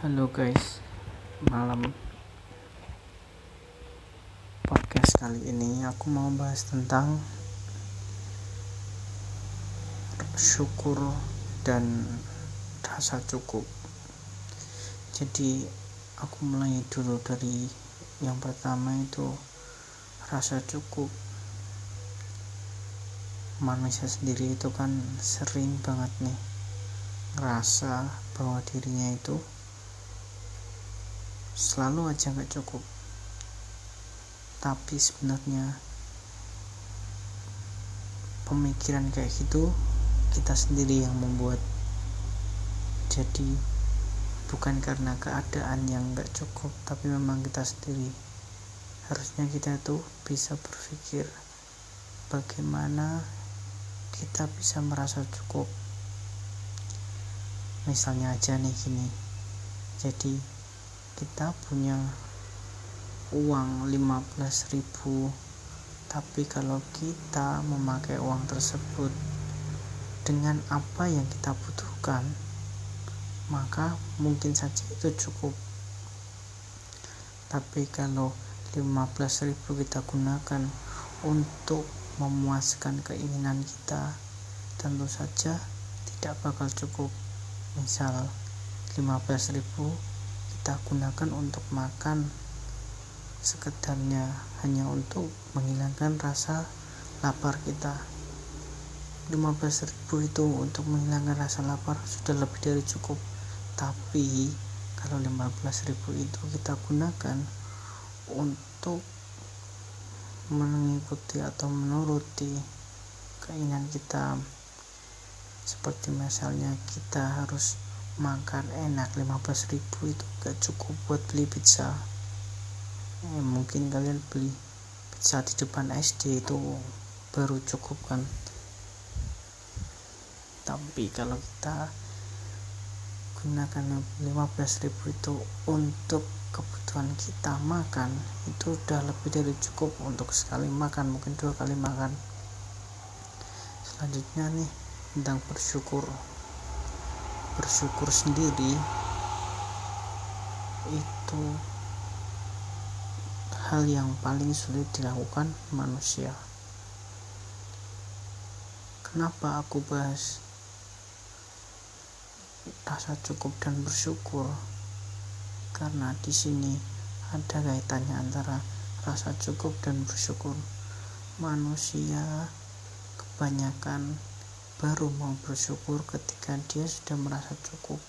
Halo guys, malam podcast kali ini aku mau bahas tentang syukur dan rasa cukup. Jadi aku mulai dulu dari yang pertama itu rasa cukup. Manusia sendiri itu kan sering banget nih ngerasa bahwa dirinya itu selalu aja nggak cukup. Tapi sebenarnya pemikiran kayak gitu kita sendiri yang membuat. Jadi bukan karena keadaan yang nggak cukup tapi memang kita sendiri. Harusnya kita tuh bisa berpikir bagaimana kita bisa merasa cukup. Misalnya aja nih gini. Jadi kita punya uang 15.000 tapi kalau kita memakai uang tersebut dengan apa yang kita butuhkan maka mungkin saja itu cukup. Tapi kalau 15.000 kita gunakan untuk memuaskan keinginan kita tentu saja tidak bakal cukup. Misal 15.000 kita gunakan untuk makan. Sekedarnya hanya untuk menghilangkan rasa lapar kita. 15.000 itu untuk menghilangkan rasa lapar sudah lebih dari cukup. Tapi kalau 15.000 itu kita gunakan untuk mengikuti atau menuruti keinginan kita. Seperti misalnya kita harus makan enak 15 ribu itu gak cukup buat beli pizza. Eh, mungkin kalian beli pizza di depan SD itu baru cukup kan? Tapi kalau kita gunakan 15 ribu itu untuk kebutuhan kita makan itu udah lebih dari cukup untuk sekali makan mungkin dua kali makan. Selanjutnya nih tentang bersyukur bersyukur sendiri itu hal yang paling sulit dilakukan manusia. Kenapa aku bahas rasa cukup dan bersyukur? Karena di sini ada kaitannya antara rasa cukup dan bersyukur. Manusia kebanyakan baru mau bersyukur ketika dia sudah merasa cukup.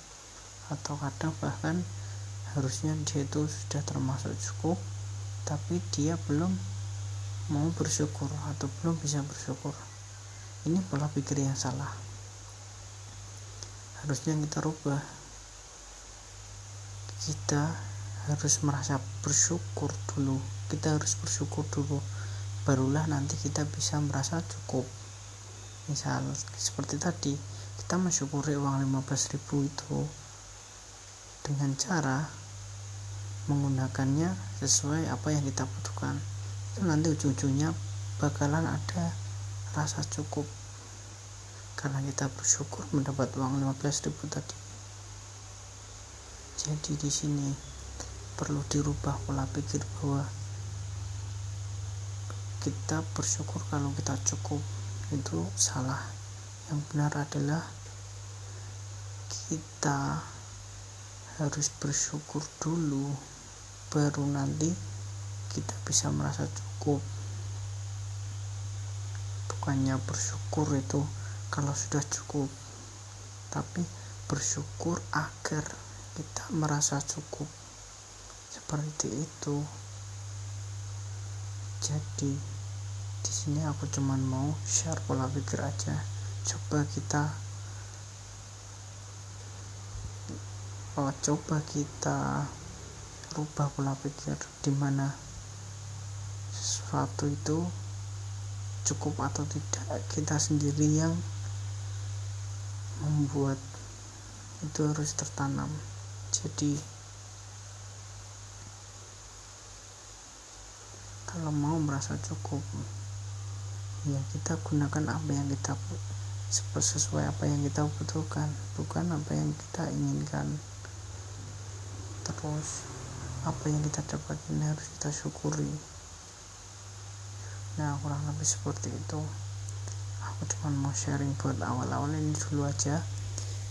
Atau kadang bahkan harusnya dia itu sudah termasuk cukup tapi dia belum mau bersyukur atau belum bisa bersyukur. Ini pola pikir yang salah. Harusnya kita rubah. Kita harus merasa bersyukur dulu. Kita harus bersyukur dulu. Barulah nanti kita bisa merasa cukup misal seperti tadi kita mensyukuri uang 15.000 itu dengan cara menggunakannya sesuai apa yang kita butuhkan. Itu nanti ujung-ujungnya bakalan ada rasa cukup. Karena kita bersyukur mendapat uang 15.000 tadi. Jadi di sini perlu dirubah pola pikir bahwa kita bersyukur kalau kita cukup itu salah. Yang benar adalah kita harus bersyukur dulu baru nanti kita bisa merasa cukup. Bukannya bersyukur itu kalau sudah cukup tapi bersyukur agar kita merasa cukup. Seperti itu. Jadi di sini aku cuman mau share pola pikir aja. Coba kita oh, coba kita rubah pola pikir di mana sesuatu itu cukup atau tidak. Kita sendiri yang membuat itu harus tertanam. Jadi kalau mau merasa cukup ya kita gunakan apa yang kita sesuai apa yang kita butuhkan bukan apa yang kita inginkan. Terus apa yang kita dapat ini harus kita syukuri. Nah kurang lebih seperti itu. Aku cuma mau sharing buat awal-awal ini dulu aja.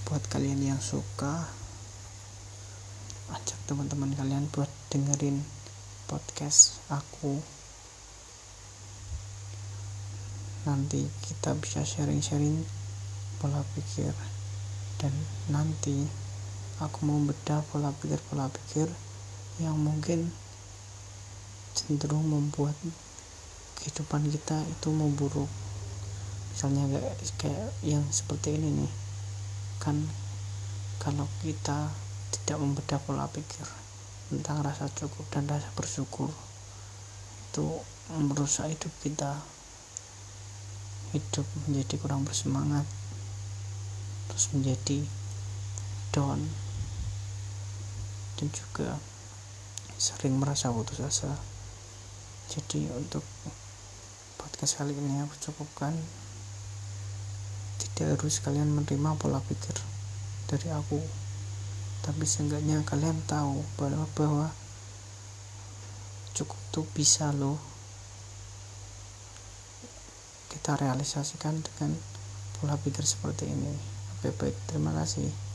Buat kalian yang suka ajak teman-teman kalian buat dengerin podcast aku nanti kita bisa sharing-sharing pola pikir. Dan nanti aku mau bedah pola pikir-pola pikir yang mungkin cenderung membuat kehidupan kita itu memburuk. Misalnya kayak, kayak yang seperti ini nih. Kan kalau kita tidak membedah pola pikir tentang rasa cukup dan rasa bersyukur itu merusak hidup kita hidup menjadi kurang bersemangat terus menjadi down dan juga sering merasa putus asa. Jadi untuk podcast kali ini aku cukupkan. Tidak harus kalian menerima pola pikir dari aku tapi seenggaknya kalian tahu bahwa bahwa cukup tuh bisa loh kita realisasikan dengan pola pikir seperti ini. Oke, baik, terima kasih.